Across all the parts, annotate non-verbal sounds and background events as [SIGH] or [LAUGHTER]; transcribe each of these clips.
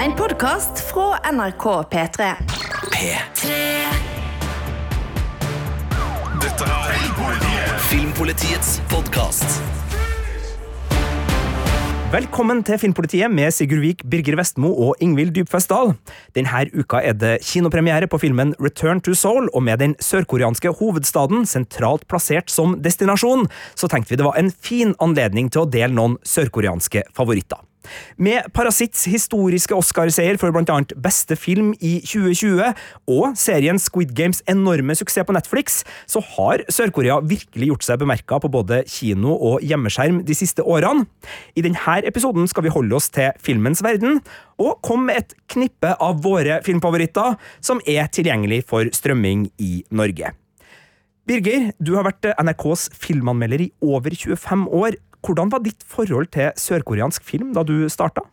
En podkast fra NRK P3. P3. Dette er Filmpolitiets podkast. Velkommen til Filmpolitiet med Sigurd Vik, Birger Vestmo og Ingvild Dybfest Dahl. Denne uka er det kinopremiere på filmen Return to Seoul, og med den sørkoreanske hovedstaden sentralt plassert som destinasjon, så tenkte vi det var en fin anledning til å dele noen sørkoreanske favoritter. Med Parasitts historiske Oscar-seier for blant annet beste film i 2020 og serien Squid Games enorme suksess på Netflix, så har Sør-Korea virkelig gjort seg bemerka på både kino og hjemmeskjerm de siste årene. I denne episoden skal vi holde oss til filmens verden, og komme med et knippe av våre filmfavoritter som er tilgjengelig for strømming i Norge. Birger, du har vært NRKs filmanmelder i over 25 år. Hvordan var ditt forhold til sørkoreansk film da du starta?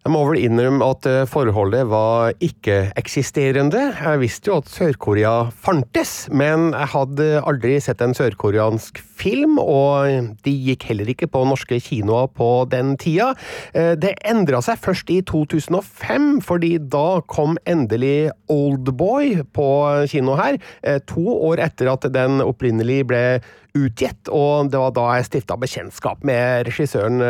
Jeg må vel innrømme at eh, forholdet var ikke-eksisterende. Jeg visste jo at Sør-Korea fantes, men jeg hadde aldri sett en sørkoreansk film, og de gikk heller ikke på norske kinoer på den tida. Eh, det endra seg først i 2005, fordi da kom endelig Oldboy på kino her, eh, to år etter at den opprinnelig ble utgitt, og det var da jeg stifta bekjentskap med regissøren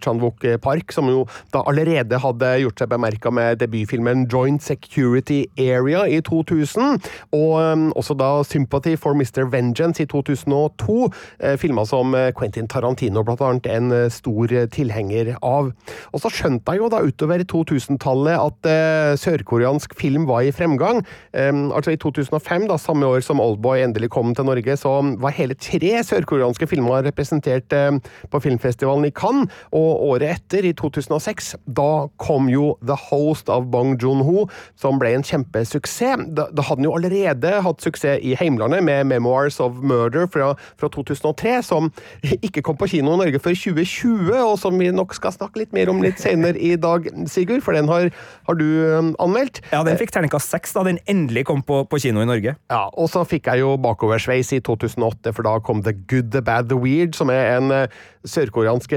Chan-wook Park, som jo da allerede hadde gjort seg bemerka med debutfilmen Joint Security Area i 2000, og um, også da Sympathy for Mr. Vengeance i 2002, filma filmer som Quentin Tarantino blant annet en stor tilhenger av. Og så skjønte jeg jo da utover 2000-tallet at sørkoreansk film var i fremgang. Um, altså i 2005, da samme år som Oldboy endelig kom til Norge, så var hele tre sørkoreanske filmer representert eh, på filmfestivalen i Cannes, og året etter, i 2006, da kom jo The Host av Bong Joon-ho, som ble en kjempesuksess. Da, da hadde han jo allerede hatt suksess i heimlandet med Memoirs of Murder fra, fra 2003, som [LAUGHS] ikke kom på kino i Norge før 2020, og som vi nok skal snakke litt mer om litt senere i dag, Sigurd, for den har, har du um, anmeldt. Ja, den fikk terningkast seks da den endelig kom på, på kino i Norge. Ja, og så fikk jeg jo bakoversveis i 2008, for da kom The Good, The Bad, The Weird, som er en uh, sørkoreansk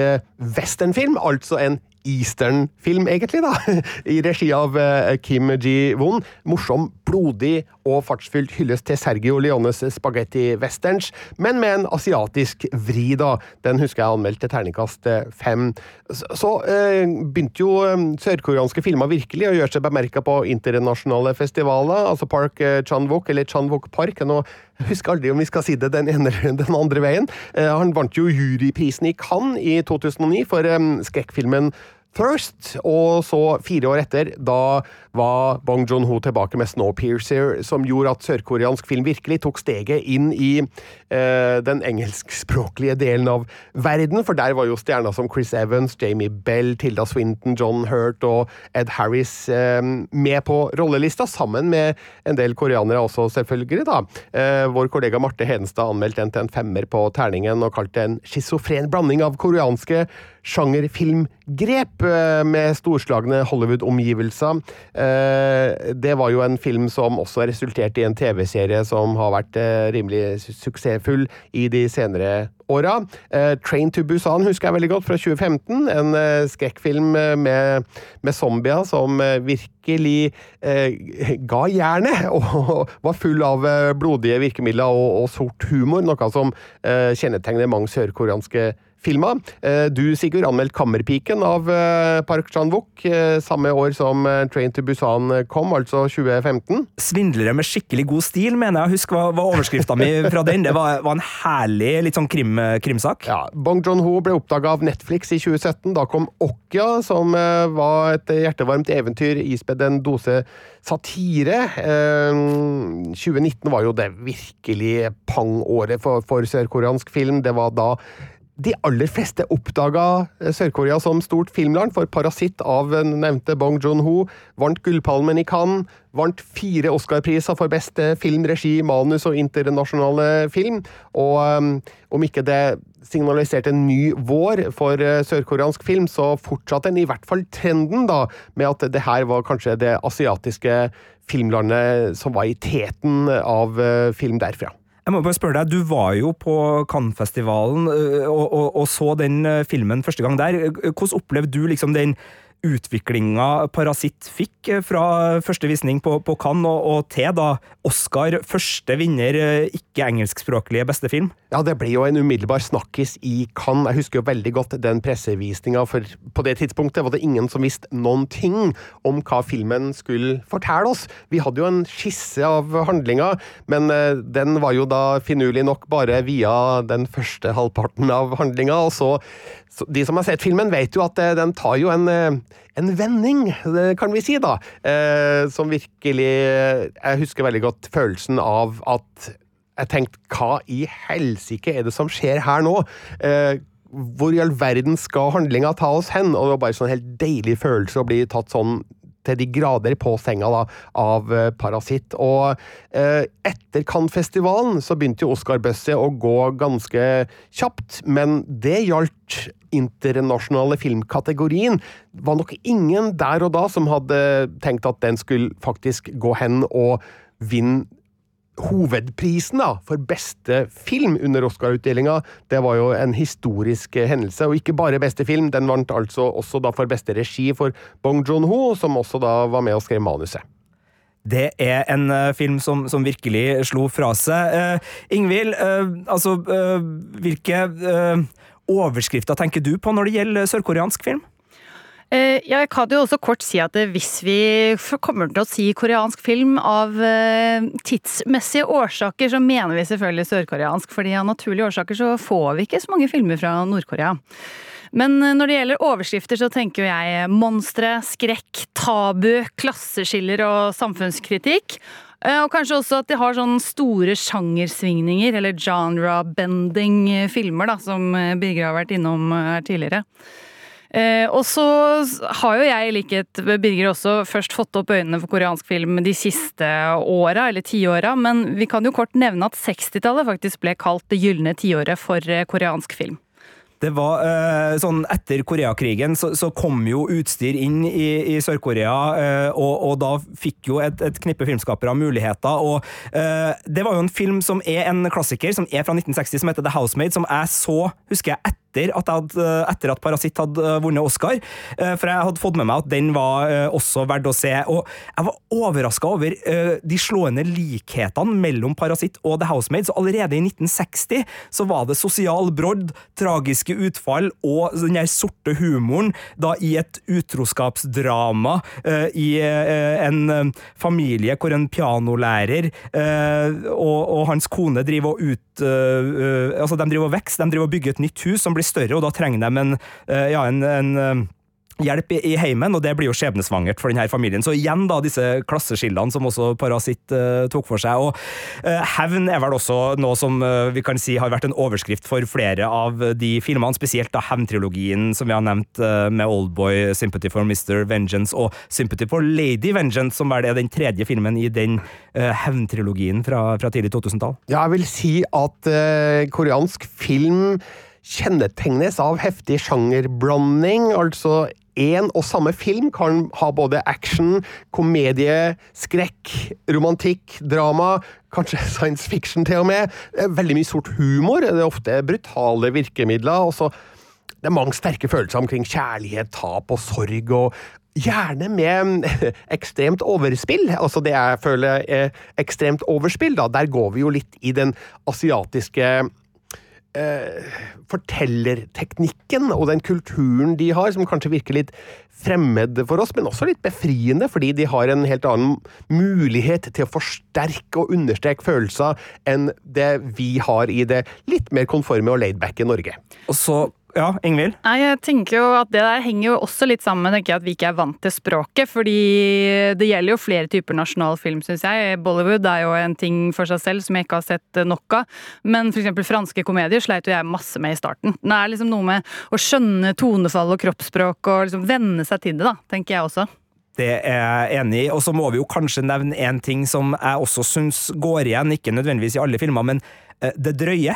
westernfilm. Altså en eastern-film, egentlig, da, [LAUGHS] i regi av uh, Kim Ji-won. Morsom, blodig og fartsfylt hyllest til Sergio Leones spagetti-westerns, men med en asiatisk vri, da. Den husker jeg anmeldte terningkast eh, fem. Så, uh, begynte jo um, sørkoreanske filmer virkelig å gjøre seg bemerka på internasjonale festivaler, altså Park Chan-wook, eller Chan-wook Park. Nå jeg husker aldri om vi skal si det den ene eller den andre veien. Han vant jo juryprisen i Cannes i 2009 for um, skrekkfilmen Thirst, og så, fire år etter, da var Bong Joon-ho tilbake med Snowpiercer, som gjorde at sørkoreansk film virkelig tok steget inn i eh, den engelskspråklige delen av verden, for der var jo stjerner som Chris Evans, Jamie Bell, Tilda Swinton, John Hurt og Ed Harris eh, med på rollelista, sammen med en del koreanere også, selvfølgelig, da. Eh, vår kollega Marte Hedenstad anmeldte den til en femmer på terningen og kalte en schizofren blanding av koreanske sjangerfilmgrep med storslagne Hollywood-omgivelser. Eh, det var jo en film som også resulterte i en TV-serie som har vært eh, rimelig suksessfull i de senere åra. Train to Busan husker jeg veldig godt, fra 2015. En skrekkfilm med, med zombier som virkelig eh, ga jernet, [LAUGHS] og var full av blodige virkemidler og, og sort humor, noe som eh, kjennetegner mange sørkoreanske filma. Eh, du, Sigurd, anmeldt 'Kammerpiken' av eh, Park Chan-wook eh, samme år som 'Train to Busan' kom, altså 2015. 'Svindlere med skikkelig god stil', mener jeg. Husk hva var overskrifta mi fra den. Det var, var en herlig litt sånn krim, krimsak. Ja, Bong Joon-ho ble oppdaga av Netflix i 2017. Da kom 'Okja', som var et hjertevarmt eventyr ispedd en dose satire. 2019 var jo det virkelig pang-året for, for sørkoreansk film. Det var da de aller fleste oppdaga Sør-Korea som stort filmland, for 'Parasitt' av nevnte Bong Joon-ho vant Gullpalmen i Cannes, vant fire Oscar-priser for beste film, regi, manus og internasjonale film. Og um, om ikke det signaliserte en ny vår for uh, sørkoreansk film, så fortsatte den i hvert fall trenden da, med at det her var kanskje det asiatiske filmlandet som var i teten av film derfra. Jeg må bare spørre deg, Du var jo på Cannes-festivalen og, og, og, så den filmen første gang der. Hvordan opplevde du liksom den utviklinga Parasitt fikk eh, fra første visning på, på Cannes og, og til da Oscar første vinner eh, ikke-engelskspråklige beste film? Ja, det ble jo en umiddelbar snakkis i Cannes. Jeg husker jo veldig godt den pressevisninga, for på det tidspunktet var det ingen som visste noen ting om hva filmen skulle fortelle oss. Vi hadde jo en skisse av handlinga, men eh, den var jo da finurlig nok bare via den første halvparten av handlinga, og så, De som har sett filmen, vet jo at den tar jo en, en vending, kan vi si, da, eh, som virkelig Jeg husker veldig godt følelsen av at jeg tenkte, hva i helsike er det som skjer her nå? Eh, hvor i all verden skal handlinga ta oss hen? Og det var bare sånn helt deilig følelse å bli tatt sånn til de grader på senga da, av eh, Parasitt. Og eh, etter Cannes-festivalen så begynte jo Oscar-bøsset å gå ganske kjapt, men det gjaldt internasjonale filmkategorien. Var nok ingen der og da som hadde tenkt at den skulle faktisk gå hen og vinne hovedprisen da, for beste film under Oscar-utdelinga, det var jo en historisk hendelse. Og ikke bare beste film, den vant altså også da for beste regi for Bong Joon-ho, som også da var med og skrev manuset. Det er en uh, film som, som, virkelig slo fra seg. Uh, Ingvild, uh, altså hvilke overskrifter tenker du på når det gjelder sørkoreansk film? Eh, jeg kan jo også kort si at hvis vi kommer til å si koreansk film av eh, tidsmessige årsaker, så mener vi selvfølgelig sørkoreansk. fordi av naturlige årsaker så får vi ikke så mange filmer fra Nord-Korea. Men eh, når det gjelder overskrifter, så tenker jeg monstre, skrekk, tabu, klasseskiller og samfunnskritikk. Og kanskje også at de har sånne store sjangersvingninger, eller genre-bending filmer, da, som Birger har vært innom her tidligere. Eh, og så har jo jeg, i likhet med Birger, også først fått opp øynene for koreansk film de siste åra, eller tiåra, men vi kan jo kort nevne at 60-tallet faktisk ble kalt det gylne tiåret for eh, koreansk film. Det var eh, sånn Etter Koreakrigen så, så, kom jo utstyr inn i, i Sør-Korea, eh, og, og, da fikk jo et, et knippe filmskapere muligheter. og eh, Det var jo en film som er en klassiker, som er fra 1960, som heter The Housemaid, som jeg så, husker jeg, etter etter at, hadde, etter at Parasitt hadde eh, vunnet Oscar. Eh, for jeg hadde fått med meg at den var eh, også verdt å se. Og jeg var overraska over de slående likhetene mellom Parasitt og The Housemaid. Så allerede i 1960 så var det sosial brodd, tragiske utfall og den der sorte humoren da i et utroskapsdrama i en familie hvor en pianolærer og, og hans kone driver og ut Altså, de driver og vokser, de driver og bygger et nytt hus som blir større, og da trenger de en, eh, ja, en, en eh, hjelp i heimen, og det blir jo skjebnesvangert for denne familien. Så igjen da disse klasseskillene som også Parasitt uh, tok for seg. Og uh, hevn er vel også noe som uh, vi kan si har vært en overskrift for flere av de filmene, spesielt da hevntrilogien som vi har nevnt med Oldboy, Sympathy for Mr. Vengeance og Sympathy for Lady Vengeance, som vel er den tredje filmen i den hevntrilogien fra, fra tidlig 2000-tall. Ja, jeg vil si at koreansk film kjennetegnes av heftig sjangerblanding. altså Én og samme film kan ha både action, komedie, skrekk, romantikk, drama, kanskje [LAUGHS] science fiction til og med. Veldig mye sort humor. Det er ofte brutale virkemidler. og så det er mange sterke følelser omkring kjærlighet, tap og sorg, og gjerne med [LAUGHS] ekstremt overspill. Altså det jeg føler er ekstremt overspill, da. Der går vi jo litt i den asiatiske eh, fortellerteknikken og den kulturen de har, som kanskje virker litt fremmed for oss, men også litt befriende, fordi de har en helt annen mulighet til å forsterke og understreke følelser enn det vi har i det litt mer konforme og laidbacke Norge. Og så ja, Ingvild? Nei, jeg tenker jo at Det der henger jo også litt sammen med at vi ikke er vant til språket. fordi det gjelder jo flere typer nasjonal film, syns jeg. Bollywood er jo en ting for seg selv som jeg ikke har sett nok av. Men f.eks. franske komedier sleit jo jeg masse med i starten. Det er liksom noe med å skjønne tonefall og kroppsspråk og liksom venne seg til det, da, tenker jeg også. Det er jeg enig i. Og så må vi jo kanskje nevne en ting som jeg også syns går igjen, ikke nødvendigvis i alle filmer, men eh, det drøye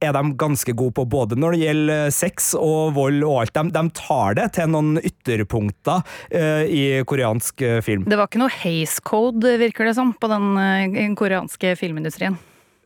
er de ganske gode på, både når det gjelder eh, sex og vold og alt. De, de tar det til noen ytterpunkter uh, i koreansk uh, film. Det var ikke noe haze code, virker det som, på den uh, koreanske filmindustrien.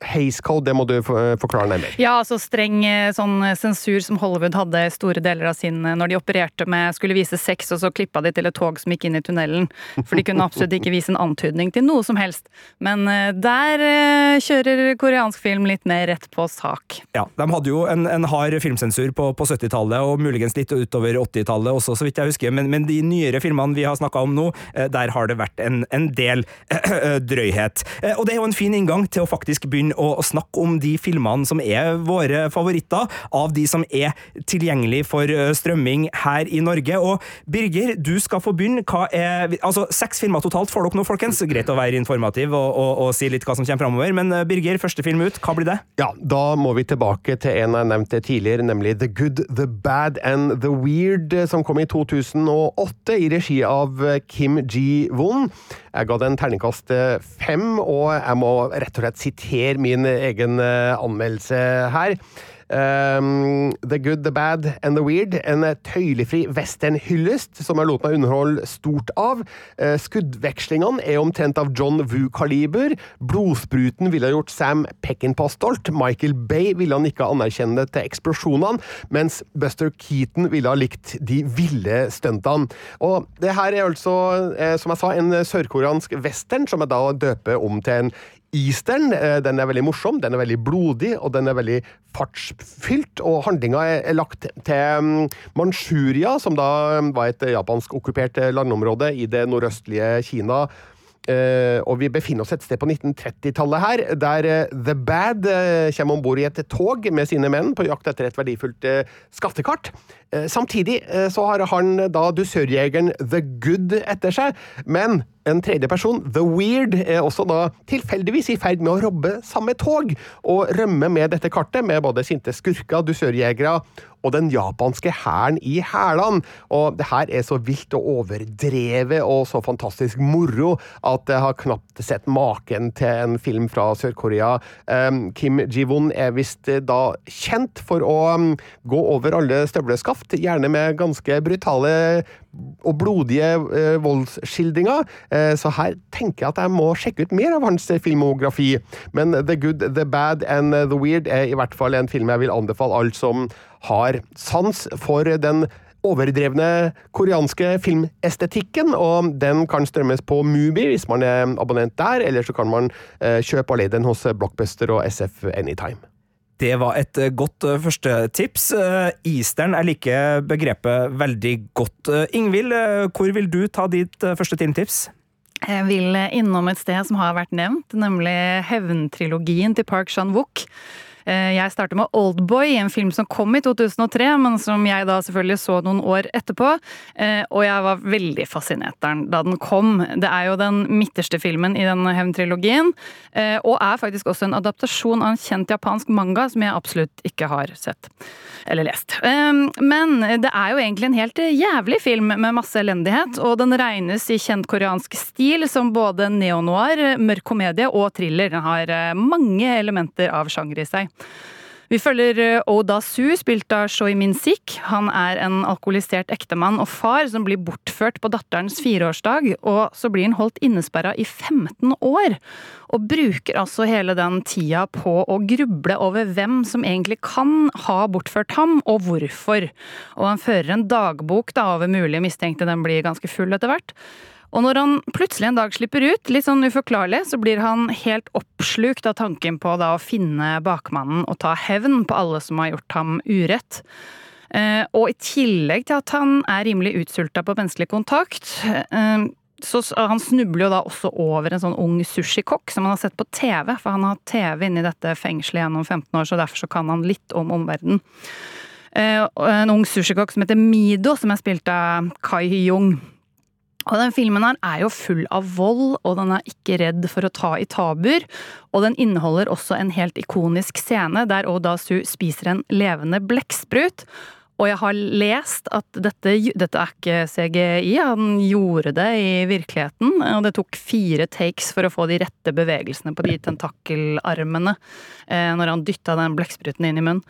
Haze Code, det må du forklare nærmere. Ja, altså streng eh, sånn sensur som Hollywood hadde store deler av sin eh, når de opererte med skulle vise sex, og så klippa de til et tog som gikk inn i tunnelen. For de kunne absolutt ikke vise en antydning til noe som helst. Men eh, der eh, kjører koreansk film litt mer rett på sak. Ja, De hadde jo en, en hard filmsensur på, på 70-tallet, og muligens litt utover 80-tallet også, så vidt jeg husker. Men, men de nyere filmene vi har snakka om nå, eh, der har det vært en, en del eh, [CLEARS THROAT] drøyhet. Eh, Og det er jo en fin inngang til å faktisk begynne å snakke om de filmene som er våre favoritter, av de som er tilgjengelig for strømming her i Norge. Og Birger, du skal få begynne. Hva er, altså, Seks filmer totalt får dere nå, folkens. Greit å være informativ og, og, og si litt hva som kommer framover. Men Birger, første film ut, hva blir det? Ja, da må vi tilbake til en jeg nevnte tidligere, nemlig The Good, The Bad and The Weird, som kom i 2008 i regi av eh, Kim Ji-won. Jeg ga den terningkast eh, fem, og jeg må rett og slett sitere min egen eh, anmeldelse her. Um, the Good, The Bad and The Weird. En eh, tøylefri westernhyllest som jeg lot meg underholde stort av. Uh, skuddvekslingene er omtrent av John Woo-kaliber. Blodspruten ville ha gjort Sam Peckinpah stolt. Michael Bay ville han ikke anerkjenne til eksplosjonene, mens Buster Keaton ville ha likt de ville stuntene. Og det her er altså, uh, som jeg sa, en sørkoreansk western som jeg da døper om til en Eastern eh, den er veldig morsom, den er veldig blodig og den er veldig fartsfylt. Og handlinga er, lagt til um, Manchuria, som da um, var et japansk okkupert eh, landområde i det nordøstlige Kina. Uh, og vi befinner oss et sted på 1930-tallet her, der uh, The Bad uh, kommer om bord i et tog med sine menn på jakt etter et verdifullt eh, skattekart. Eh, samtidig eh, så har han da dusørjegeren The Good etter seg, men en tredje person, The Weird, er også da tilfeldigvis i ferd med å robbe samme tog, og rømme med dette kartet, med både sinte skurker, dusørjegere og den japanske hæren i hælene. Og det her er så vilt og overdrevet og så fantastisk moro at jeg har knapt sett maken til en film fra Sør-Korea. Um, Kim Ji-won er visst eh, da kjent for å um, gå over alle støvleskaft, gjerne med ganske brutale og blodige eh, voldsskildringer. Eh, så her tenker jeg at jeg må sjekke ut mer av hans filmografi. Men The Good, The Bad and The Weird er i hvert fall en film jeg vil anbefale alt som har sans for den overdrevne koreanske filmestetikken, og den kan strømmes på Mubi hvis man er abonnent der, eller så kan man eh, kjøpe og leie den hos Blockbuster og SF Anytime. Det var et eh, godt førstetips. første tips. Eh, Eastern er like begrepet veldig godt. Eh, Ingvild, eh, hvor vil du ta ditt eh, første filmtips? Jeg vil innom et sted som har vært nevnt, nemlig Hevntrilogien til Park Chan-wook. Eh, Jeg starter med Oldboy, en film som kom i 2003, men som jeg da selvfølgelig så noen år etterpå. Eh, Og jeg var veldig fascinert da den kom. Det er jo den midterste filmen i denne hevntrilogien, eh, og er faktisk også en adaptasjon av en kjent japansk manga som jeg absolutt ikke har sett eller lest. Men det er jo egentlig en helt jævlig film med masse elendighet, og den regnes i kjent koreansk stil som både neo-noir, mørk komedie og thriller. Den har mange elementer av sjanger i seg. Vi følger eh, Oda Su, spilt av Choi Min-sik. Han er en alkoholisert ektemann og far som blir bortført på datterens fireårsdag, og så blir han holdt innesperra i 15 år. Og bruker altså hele den tida på å gruble over hvem som egentlig kan ha bortført ham, og hvorfor. Og han fører en dagbok da over mulige mistenkte, den blir ganske full etter hvert. Og når han plutselig en dag slipper ut, litt sånn uforklarlig, så blir han helt oppslukt av tanken på å finne bakmannen og ta hevn på alle som har gjort ham urett. Eh, Og i tillegg til at han er rimelig utsulta på menneskelig kontakt, eh, så han snubler jo da også over en sånn ung sushikokk som han har sett på TV, for han har TV inni dette fengselet gjennom 15 år, så derfor så kan han litt om omverdenen. Eh, En ung sushikokk som heter Mido, som er spilt av Kai Hyung. Og den filmen her er jo full av vold, og den er ikke redd for å ta i tabuer. Og den inneholder også en helt ikonisk scene der Oda Su spiser en levende blekksprut. Og jeg har lest at dette, dette er ikke CGI, han gjorde det i virkeligheten. Og det tok fire takes for å få de rette bevegelsene på de tentakelarmene eh, når han dytta den blekkspruten inn i munnen.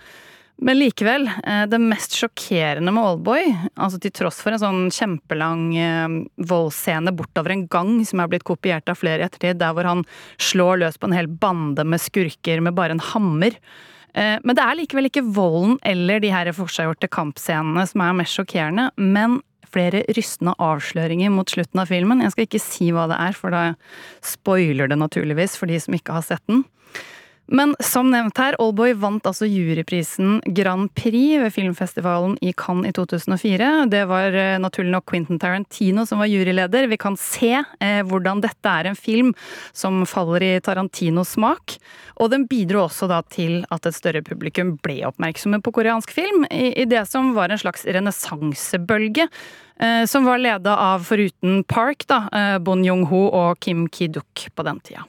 Men likevel, eh, det mest sjokkerende med Oldboy, altså til tross for en sånn kjempelang eh, voldsscene bortover en gang som er blitt kopiert av flere i ettertid, der hvor han slår løs på en hel bande med skurker med bare en hammer. Eh, Men det er likevel ikke volden eller de her forseggjorte kampscenene som er mest sjokkerende, men flere rystende avsløringer mot slutten av filmen. Jeg skal ikke si hva det er, for da spoiler det naturligvis for de som ikke har sett den. Men som nevnt her, Oldboy vant altså juryprisen Grand Prix ved filmfestivalen i Cannes i 2004. Det var eh, naturlig nok Quentin Tarantino som var juryleder. Vi kan se eh, hvordan dette er en film som faller i Tarantinos smak. Og den bidro også da til at et større publikum ble oppmerksomme på koreansk film, i, i det som var en slags renessansebølge. Eh, som var leda av, foruten Park, da, eh, Bon Jong-ho og Kim Ki-duk på den tida.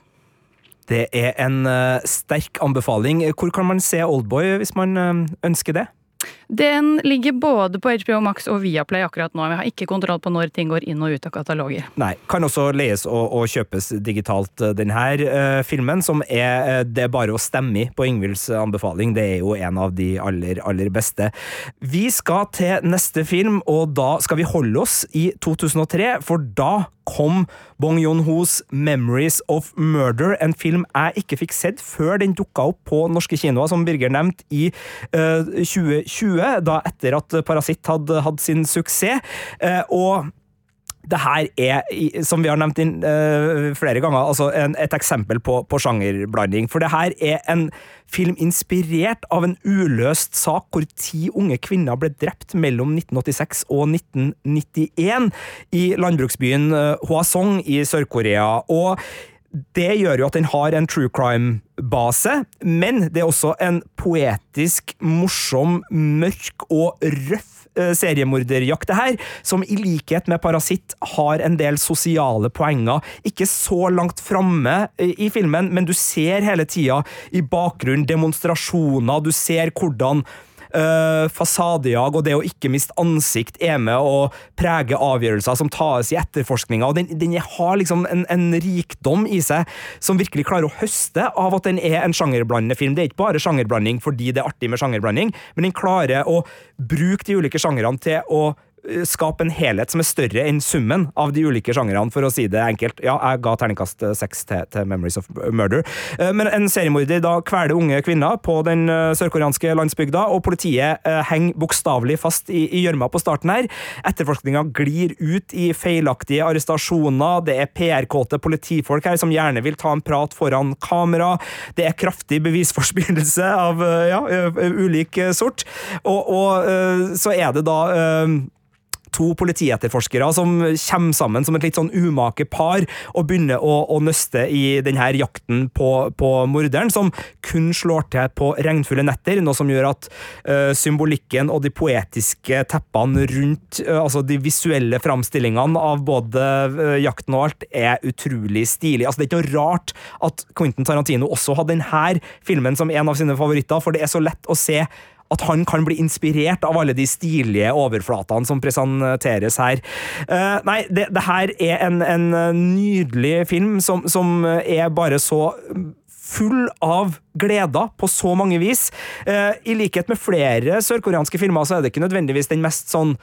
Det er en uh, sterk anbefaling. Hvor kan man se Oldboy hvis man uh, ønsker det? Den ligger både på HBO Max og Viaplay akkurat nå. Vi har ikke kontroll på når ting går inn og ut av kataloger. Nei. Kan også leies og, og kjøpes digitalt, eh, denne uh, filmen, som er det er bare å stemme i på Ingvilds anbefaling. Det er jo en av de aller, aller beste. Vi skal til neste film, og da skal vi holde oss i 2003, for da kom Bong Joon-hos Memories of Murder, en film jeg ikke fikk sett før den dukka opp på norske kinoer, som Birger nevnte, i uh, 2020, da etter at Parasitt hadde hatt sin suksess. Uh, og det her er, som vi har nevnt inn, uh, flere ganger, altså en, et eksempel på, på, sjangerblanding. For det her er en film inspirert av en uløst sak hvor ti unge kvinner ble drept mellom 1986 og 1991 i landbruksbyen Hwasong i Sør-Korea. og det gjør jo at den har en true crime-base, men det er også en poetisk, morsom, mørk og røff seriemorderjakt, det her, som i likhet med Parasitt har en del sosiale poenger. Ikke så langt framme i filmen, men du ser hele tida i bakgrunnen demonstrasjoner, du ser hvordan Uh, fasadejag og det å ikke miste ansikt er med å prege avgjørelser som tas i etterforskninga. Den, den har liksom en, en, rikdom i seg som virkelig klarer å høste av at den er en sjangerblandende film. Det er ikke bare sjangerblanding fordi det er artig med sjangerblanding, men den klarer å bruke de ulike sjangrene til å skape en helhet som er større enn summen av de ulike sjangrene, for å si det enkelt. Ja, jeg ga terningkast seks til, til, Memories of Murder. Men en seriemorder da kveler unge kvinner på den sørkoreanske landsbygda, og politiet henger bokstavelig fast i gjørma på starten her. Etterforskninga glir ut i feilaktige arrestasjoner, det er PR-kåte politifolk her som gjerne vil ta en prat foran kamera, det er kraftig bevisforspillelse av ja, ulik sort, og, og så er det da to politietterforskere som kommer sammen som et litt sånn umake par og begynner å, å nøste i denne jakten på, på, morderen, som kun slår til på regnfulle netter, noe som gjør at uh, symbolikken og de poetiske teppene rundt, uh, altså de visuelle framstillingene av både uh, jakten og alt, er utrolig stilig. Altså, det er ikke noe rart at Quentin Tarantino også hadde denne filmen som en av sine favoritter, for det er så lett å se at han kan bli inspirert av alle de stilige overflatene som presenteres her. Uh, nei, det, det, her er en, en nydelig film som, som, er bare så full av gleder på så mange vis. Eh, I likhet med flere sørkoreanske filmer så er det ikke nødvendigvis den mest sånn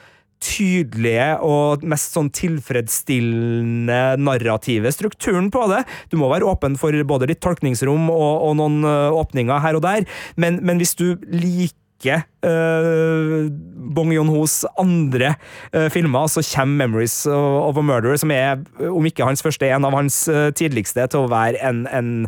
tydelige og mest sånn tilfredsstillende narrative strukturen på det. Du må være åpen for både litt tolkningsrom og, og noen uh, åpninger her og der, men, men hvis du liker ikke uh, Bong Joon-hos andre uh, filmer, så kommer 'Memories of a Murderer', som er, om ikke hans første, en av hans uh, tidligste, til å være en, en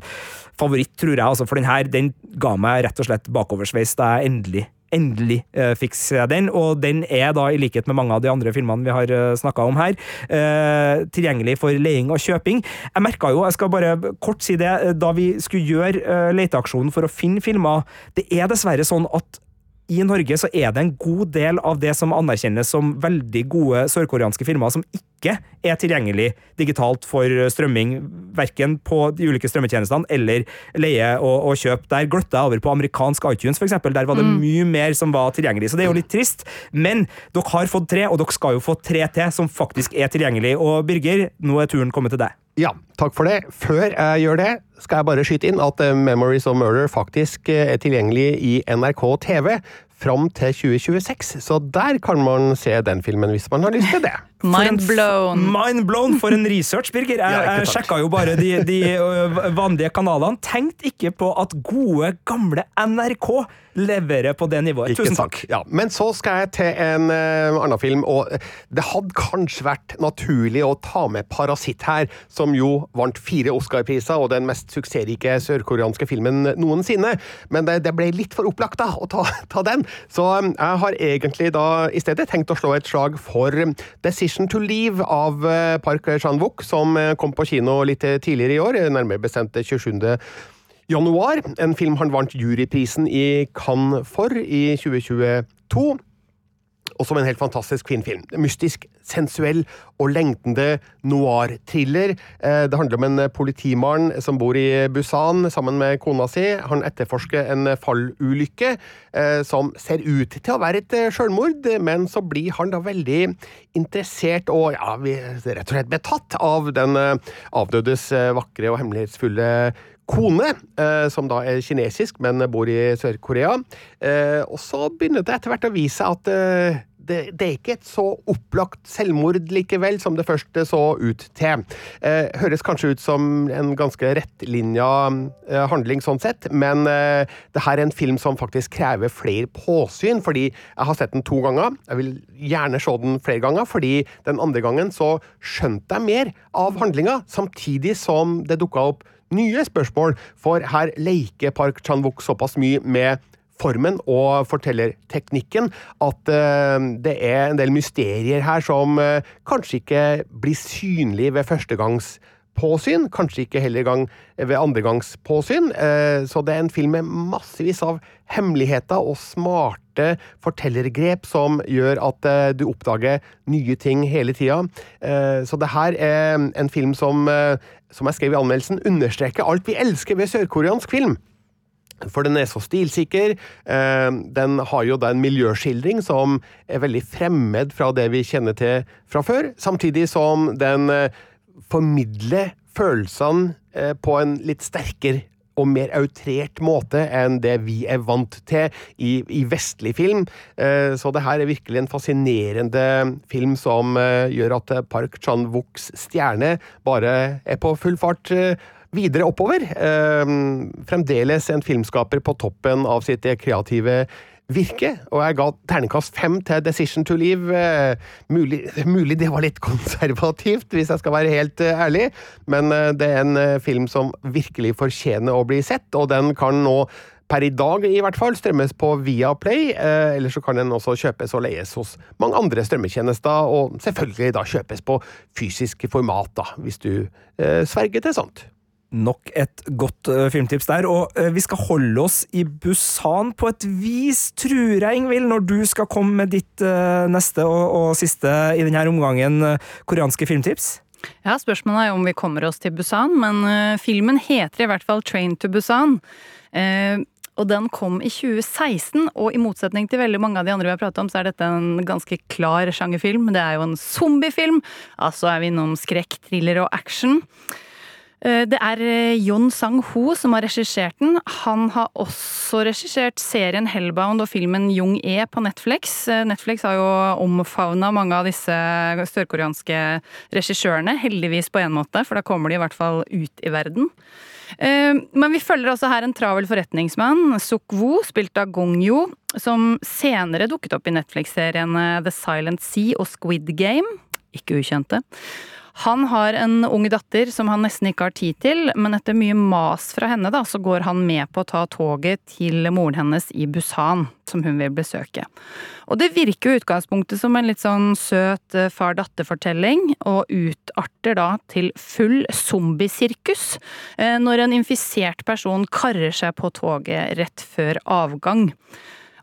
favoritt, tror jeg. Altså, for den her, den ga meg rett og slett bakoversveis da jeg endelig endelig uh, fikk se den, og den er da, i likhet med mange av de andre filmene vi har uh, snakka om her, uh, tilgjengelig for leing og kjøping. Jeg merka jo, jeg skal bare kort si det, da vi skulle gjøre uh, leteaksjonen for å finne filmer, det er dessverre sånn at i Norge så er det en god del av det som anerkjennes som veldig gode sørkoreanske filmer, som ikke er tilgjengelig digitalt for strømming, verken på de ulike strømmetjenestene eller leie og, og kjøp. Der gløtta jeg over på amerikansk iTunes, eksempel. Der var det mm. mye mer som var tilgjengelig. Så det er jo litt trist. Men dere har fått tre, og dere skal jo få tre til som faktisk er tilgjengelig. Og Birger, nå er turen kommet til deg. Ja, takk for det. Før jeg gjør det, skal jeg bare skyte inn at eh, Memories of Murder faktisk eh, er tilgjengelig i NRK TV fram til 2026, så der kan man se den filmen hvis man har lyst til det. Mind blown. Mind blown for en research, Birger. Jeg, Ja, jeg sjekka jo bare de, de vanlige kanalene. Tenkt ikke på at gode, gamle NRK leverer på det nivået. Ikke Tusen takk. takk. Ja, men så skal jeg til en uh, annen film, og det hadde kanskje vært naturlig å ta med Parasitt her, som jo vant fire Oscar-priser og den mest suksessrike sørkoreanske filmen noensinne. Men det, det ble litt for opplagt da, å ta, [LAUGHS] ta den, så um, jeg har egentlig da i stedet tenkt å slå et slag for um, Decision to Leave av eh, Park Chan-wook, som eh, kom på kino litt eh, tidligere i år, nærmere bestemt 27 januar. En film han vant juryprisen i Cannes for i 2022. Og som en helt fantastisk kvinnefilm. Mystisk, sensuell og lengtende noir-thriller. Eh, Det handler om en politimann som bor i Busan sammen med kona si. Han etterforsker en fallulykke eh, som ser ut til å være et sjølmord, selvmord, men så blir han da veldig interessert og ja, rett og slett betatt av den eh, avdødes eh, vakre og hemmelighetsfulle kone, eh, som da er kinesisk, men bor i Sør-Korea. Eh, og så begynner det etter hvert å vise seg at eh, det, det er ikke et så opplagt selvmord likevel som det først så ut til. Eh, høres kanskje ut som en ganske rettlinja eh, handling sånn sett, men eh, det her er en film som faktisk krever flere påsyn, fordi jeg har sett den to ganger. Jeg vil gjerne se den flere ganger, fordi den andre gangen så skjønte jeg mer av handlinga, samtidig som det dukka opp nye spørsmål, for her leker Park Chan-wook såpass mye med formen og fortellerteknikken at eh, det er en del mysterier her som eh, kanskje ikke blir synlige ved førstegangspåsyn, kanskje ikke heller gang ved andregangspåsyn. påsyn. så det er en film med massevis av hemmeligheter og smarte fortellergrep som gjør at eh, du oppdager nye ting hele tida. Eh, så det her er en film som, eh, som jeg skrev i anmeldelsen, understreker alt vi elsker ved sørkoreansk film. For den er så stilsikker. Eh, den har jo da en miljøskildring som er veldig fremmed fra det vi kjenner til fra før, samtidig som den eh, formidler følelsene eh, på en litt sterkere og mer outrert måte enn det vi er vant til i, i vestlig film. Så det her er virkelig en fascinerende film som gjør at Park Chan-wooks stjerne bare er på full fart videre oppover. Eh, Fremdeles en filmskaper på toppen av sitt kreative virke, og jeg ga terningkast fem til Decision to Leave. Eh, Mulig, mulig det var litt konservativt, hvis jeg skal være helt eh, ærlig, men eh, det er en film som virkelig fortjener å bli sett, og den kan nå per i dag i hvert fall strømmes på Viaplay, eh, eller så kan den også kjøpes og leies hos mange andre strømmetjenester, og selvfølgelig da kjøpes på fysisk format, da, hvis du eh, sverger til sånt. Nok et godt uh, filmtips der. Og uh, vi skal holde oss i Busan på et vis, tror jeg, Ingvild, når du skal komme med ditt uh, neste og, og siste i denne omgangen koreanske filmtips. Ja, Spørsmålet er jo om vi kommer oss til Busan, men filmen heter i hvert fall Train to Busan. Og den kom i 2016, og i motsetning til veldig mange av de andre vi har pratet om, så er dette en ganske klar sjangerfilm. Det er jo en zombiefilm, altså er vi innom skrekk, thriller og action. Eh, Det er eh, Jon Sang-ho som har regissert den. Han har også regissert serien Hellbound og filmen Jung E på Netflix. Eh, Netflix har jo omfavna mange av disse sørkoreanske regissørene. Heldigvis på en måte, for da kommer de i hvert fall ut i verden. Eh, Men vi følger altså her en travel forretningsmann, Suk-woo, spilt av Gong-yo, som senere dukket opp i Netflix-seriene The Silent Sea og Squid Game. Ikke ukjente. Han har en ung datter som han nesten ikke har tid til, men etter mye mas fra henne, da, så går han med på å ta toget til moren hennes i Busan, som hun vil besøke. Og det virker jo utgangspunktet som en litt sånn søt eh, far-datter-fortelling, og utarter da til full zombiesirkus eh, når en infisert person karrer seg på toget rett før avgang.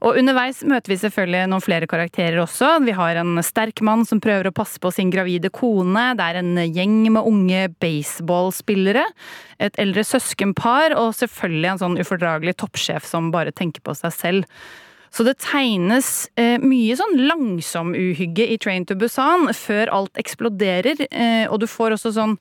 Og underveis møter vi selvfølgelig noen flere karakterer også. Vi har en sterk mann som prøver å passe på sin gravide kone. Det er en gjeng med unge baseballspillere. Et eldre søskenpar, og selvfølgelig en sånn ufordragelig toppsjef som bare tenker på seg selv. Så det tegnes eh, mye sånn langsom uhygge i Train to Busan før alt eksploderer, eh, og du får også sånn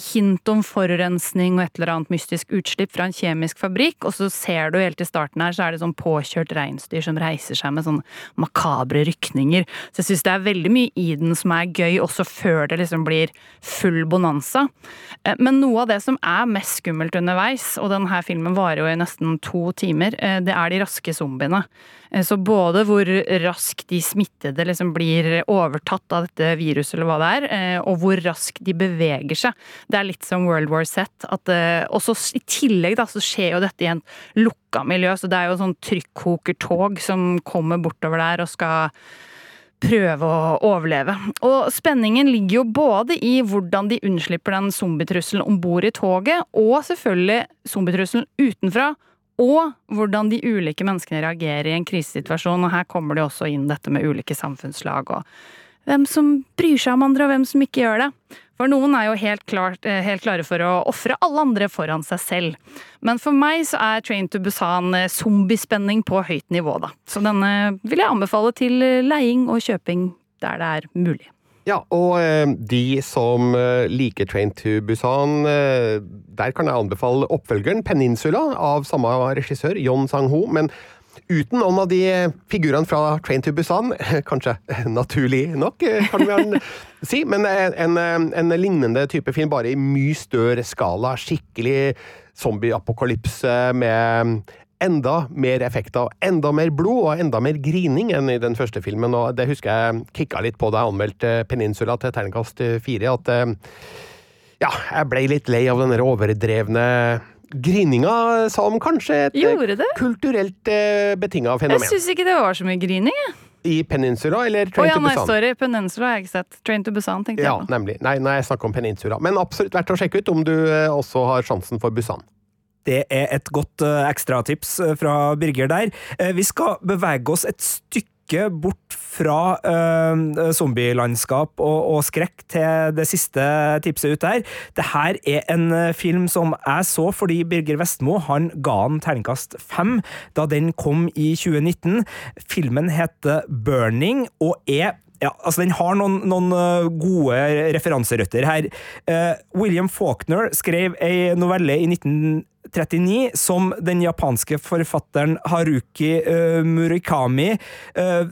hint om forurensning og et eller annet mystisk utslipp fra en kjemisk fabrikk, og så ser du helt i starten her, så er det sånn påkjørt reinsdyr som reiser seg med sånn makabre rykninger. Så jeg syns det er veldig mye i den som er gøy, også før det liksom blir full bonanza. Eh, Men noe av det som er mest skummelt underveis, og denne filmen varer jo i nesten to timer, eh, det er de raske zombiene. Eh, Så både hvor raskt de smittede liksom blir overtatt av dette viruset, eller hva det er, eh, og hvor raskt de beveger seg. Det er litt som World War Z. Eh, og så i tillegg da, så skjer jo dette i en lukka miljø, så det er jo sånn trykkokertog som kommer bortover der og skal prøve å overleve. Og spenningen ligger jo både i hvordan de unnslipper den zombietrusselen om bord i toget, og selvfølgelig zombietrusselen utenfra. Og hvordan de ulike menneskene reagerer i en krisesituasjon. Og her kommer det også inn dette med ulike samfunnslag og hvem som bryr seg om andre, og hvem som ikke gjør det. For noen er jo helt, klart, eh, helt klare for å ofre alle andre foran seg selv. Men for meg så er Train to Busan eh, zombiespenning på høyt nivå, da. Så denne vil jeg anbefale til eh, leiing og kjøping der det er mulig. Ja, og eh, de som eh, liker Train to Busan, eh, der kan jeg anbefale oppfølgeren Peninsula av samme regissør, Yon Sang-ho. Men uten noen av de figurene fra Train to Busan, [LAUGHS] kanskje naturlig nok, kan vi [LAUGHS] si, men en, en, en lignende type film, bare i mye større skala. Skikkelig zombie-apokalypse med enda mer effekter, enda mer blod og enda mer grining enn i den første filmen. og Det husker jeg kicka litt på da jeg anmeldte Peninsula til terningkast fire. At eh, ja, jeg ble litt lei av den overdrevne grininga sa om kanskje et eh, kulturelt eh, betinga Jeg fenomen. syns ikke det var så mye grining, jeg. I Peninsula eller Train oh, ja, to nei, sorry. Peninsula har jeg ikke sett. Train to Busan tenkte Ja, jeg på. nemlig. Nei, nei, jeg snakker om Peninsula. Men absolutt verdt å sjekke ut om du eh, også har sjansen for Busan. Det er et godt eh, ekstratips eh, fra Birger der. Eh, vi skal bevege oss et stykke bort fra uh, zombielandskap og, og skrekk til det siste tipset ut der. Det her er en film som jeg så fordi Birger Vestmo han ga den terningkast fem da den kom i 2019. Filmen heter Burning og er ja, altså Den har noen, noen uh, gode referanserøtter her. Uh, William Faulkner skrev ei novelle i 1939 som den japanske forfatteren Haruki uh, Murakami uh,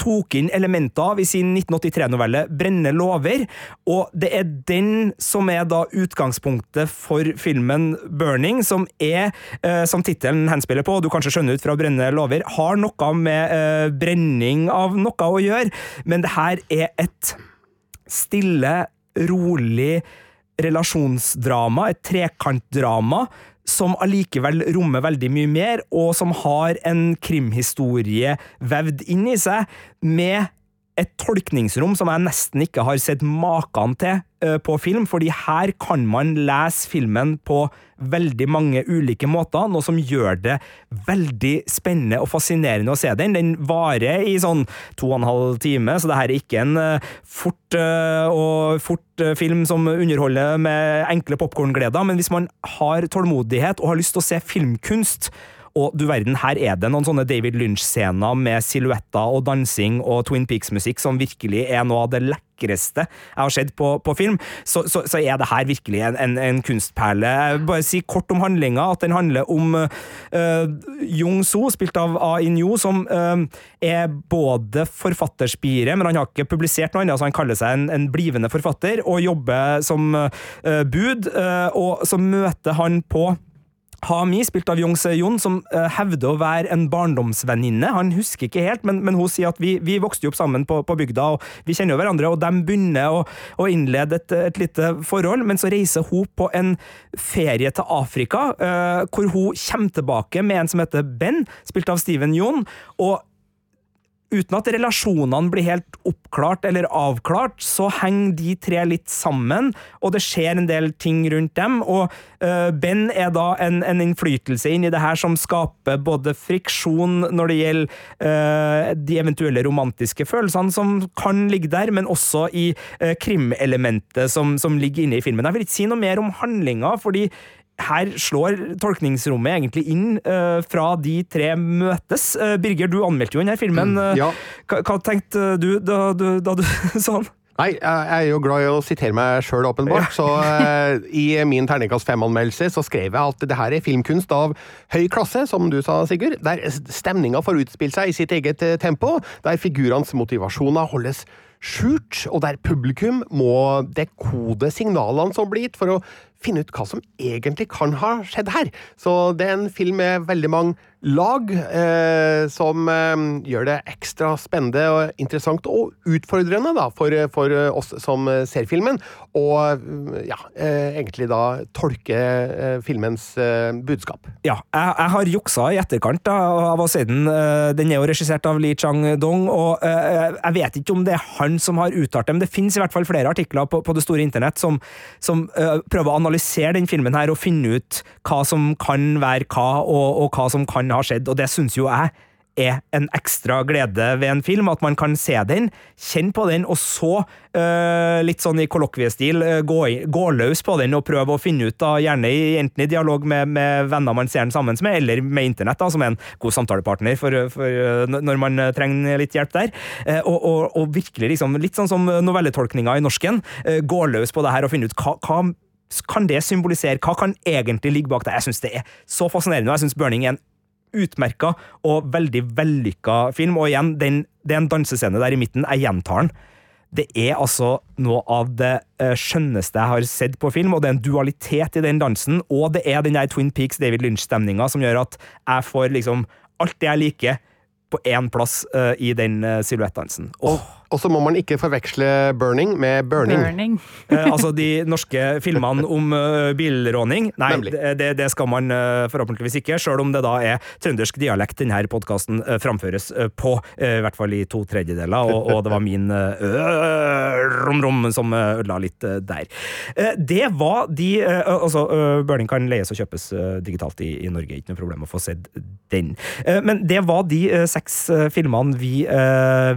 tok inn elementer av i sin 1983-novelle 'Brenne lover', og det er den som er da utgangspunktet for filmen 'Burning', som er, eh, som tittelen henspiller på, og du kanskje skjønner ut fra 'Brenne lover', har noe med eh, brenning av noe å gjøre, men det her er et stille, rolig relasjonsdrama, et trekantdrama, som allikevel rommer veldig mye mer, og som har en krimhistorie vevd inn i seg, med et tolkningsrom som jeg nesten ikke har sett maken til eh, på film, fordi her kan man lese filmen på veldig mange ulike måter, noe som gjør det veldig spennende og fascinerende å se den. Den varer i sånn to og en halv time, så det her er ikke en eh, fort, eh, og fort film som underholder med enkle popkorngleder, men hvis man har tålmodighet og har lyst til å se filmkunst, og du verden, her er det noen sånne David Lynch-scener med silhuetter og dansing og Twin Peaks-musikk som virkelig er noe av det lekreste jeg har sett på, på film. Så, så, så er det her virkelig en, en, en kunstperle. Bare si kort om handlinga, at den handler om uh, Jung So, spilt av A. In-yo, som uh, er både forfatterspire, men han har ikke publisert noe annet, så han kaller seg en, en blivende forfatter, og jobber som uh, bud, og så møter han på Hami, spilt av Young Se-Yon, som uh, hevder å være en barndomsvenninne. Han husker ikke helt, men, men hun sier at vi, vi vokste opp sammen på, på bygda, og vi kjenner jo hverandre, og de begynner å, å innlede et, et lite forhold, men så reiser hun på en ferie til Afrika, uh, hvor hun kommer tilbake med en som heter Ben, spilt av Steven Jon, og uten at relasjonene blir helt oppklart eller avklart, så henger de tre litt sammen, og det skjer en del ting rundt dem. Og uh, Ben er da en, en innflytelse inn i det her som skaper både friksjon når det gjelder uh, de eventuelle romantiske følelsene som kan ligge der, men også i uh, krimelementet som, som ligger inne i filmen. Jeg vil ikke si noe mer om handlinga, fordi her slår tolkningsrommet egentlig inn uh, fra de tre møtes. Uh, Birger, du anmeldte jo denne filmen. Mm, Ja. hva, hva tenkte du da, du da du [LAUGHS] så den? Nei, jeg er jo glad i å sitere meg sjøl, åpenbart. Så uh, i min terningkast fem-anmeldelse så skrev jeg at det her er filmkunst av høy klasse, som du sa, Sigurd. Der stemninga får utspille seg i sitt eget eh, tempo, der figurenes motivasjoner holdes skjult, og der publikum må dekode signalene som blir gitt, for å finne ut hva som egentlig kan ha skjedd her. Så det er en film med veldig mange lag, eh, som eh, gjør det ekstra spennende og interessant og utfordrende da, for, for oss som ser filmen, og ja, eh, egentlig da tolke eh, filmens eh, budskap. Ja, jeg, jeg har juksa i etterkant da, av å se den. Eh, Den er jo regissert av Li Chang-dong, og eh, jeg vet ikke om det er han som har uttalt det, men det finnes i hvert fall flere artikler på, på det store internett som, som eh, prøver å analysere den filmen her og finne ut hva som kan være hva, og, og hva som kan ha skjedd, og det syns jo jeg er en ekstra glede ved en film, at man kan se den, kjenne på den, og så, eh, litt sånn i kollokviestil, eh, gå, gå løs på den og prøve å finne ut, da, gjerne i, enten i dialog med, med venner man ser den sammen med, eller med internett, da, som er en god samtalepartner for, for eh, når man eh, trenger litt hjelp der. Eh, og, og, og virkelig, liksom, litt sånn som novelletolkninga i norsken, eh, gå løs på det her og finne ut hva, hva kan det symbolisere? Hva kan egentlig ligge bak det? Jeg syns det er så fascinerende, og jeg syns Burning er en utmerka og veldig vellykka film. Og igjen, den, det er en dansescene der i midten. Jeg gjentar den. Det er altså noe av det eh, skjønneste jeg har sett på film, og det er en dualitet i den dansen, og det er den der Twin Peaks David Lynch-stemninga som gjør at jeg får liksom alt det jeg liker, på én plass uh, i den uh, silhuettdansen. Og Og så må man ikke forveksle Burning med Burning. Burning. [LAUGHS] Eh, altså de norske filmene om uh, bilråning. Nei, det, det, skal man uh, forhåpentligvis ikke, sjøl om det da er trøndersk dialekt denne podkasten framføres eh, på, eh, i hvert fall i to tredjedeler, og, og det var min rom-rom som ødela litt eh, der. Det var de Altså, Burning kan leies og kjøpes digitalt i, i Norge, ikke noe problem å få sett den. Eh, men det var de seks filmene vi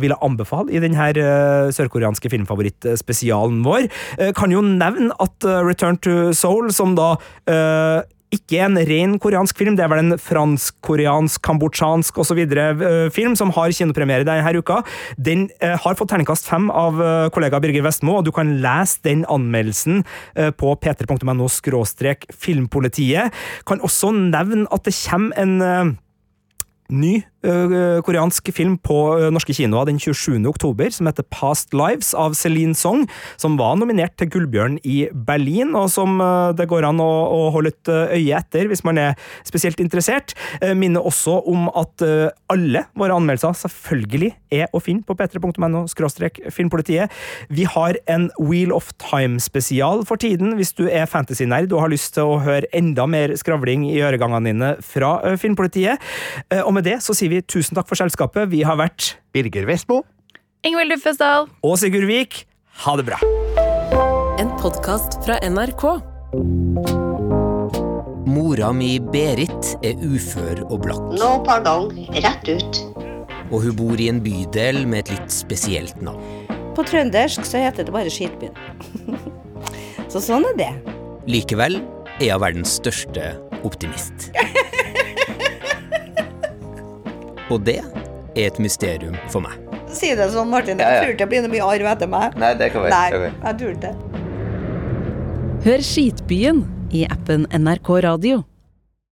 ville anbefale i denne uh, sørkoreanske filmfavorittspesialen vår. Eh, kan jo nevne at eh, Return to Soul, som da eh, ikke en ren koreansk film, det er vel en fransk-koreansk, kambodsjansk osv. film som har kinopremiere denne uka. Den eh, har fått terningkast fem av eh, kollega Birger Vestmo, og du kan lese den anmeldelsen eh, på p3.no filmpolitiet. Kan også nevne at det kommer en eh, ny koreansk film på norske kinoer den 27. oktober, som heter Past Lives av Celine Song, som var nominert til Gullbjørn i Berlin, og som det går an å, holde et øye etter hvis man er spesielt interessert. Minner også om at alle våre anmeldelser selvfølgelig er å finne på p3.no filmpolitiet. Vi har en Wheel of Time-spesial for tiden, hvis du er fantasy-nerd og har lyst til å høre enda mer skravling i øregangene dine fra Filmpolitiet. Eh, Og med det så sier vi tusen takk for selskapet. Vi har vært Birger Vestmo. Ingvild Duffesdal. og Sigurd Vik. Ha det bra. En podkast fra NRK. Mora mi Berit er ufør og blakk, Nå, pardon, rett ut. og hun bor i en bydel med et litt spesielt navn. På trøndersk så heter det bare Skitbyen. [LAUGHS] så sånn er det. Likevel er hun verdens største optimist. Og det er et mysterium for meg. Si det sånn, Martin. Jeg tror ikke det blir noe mye arv etter meg. Nei, det kan være. Nei, jeg tror ikke det. Hør Skitbyen i appen NRK Radio.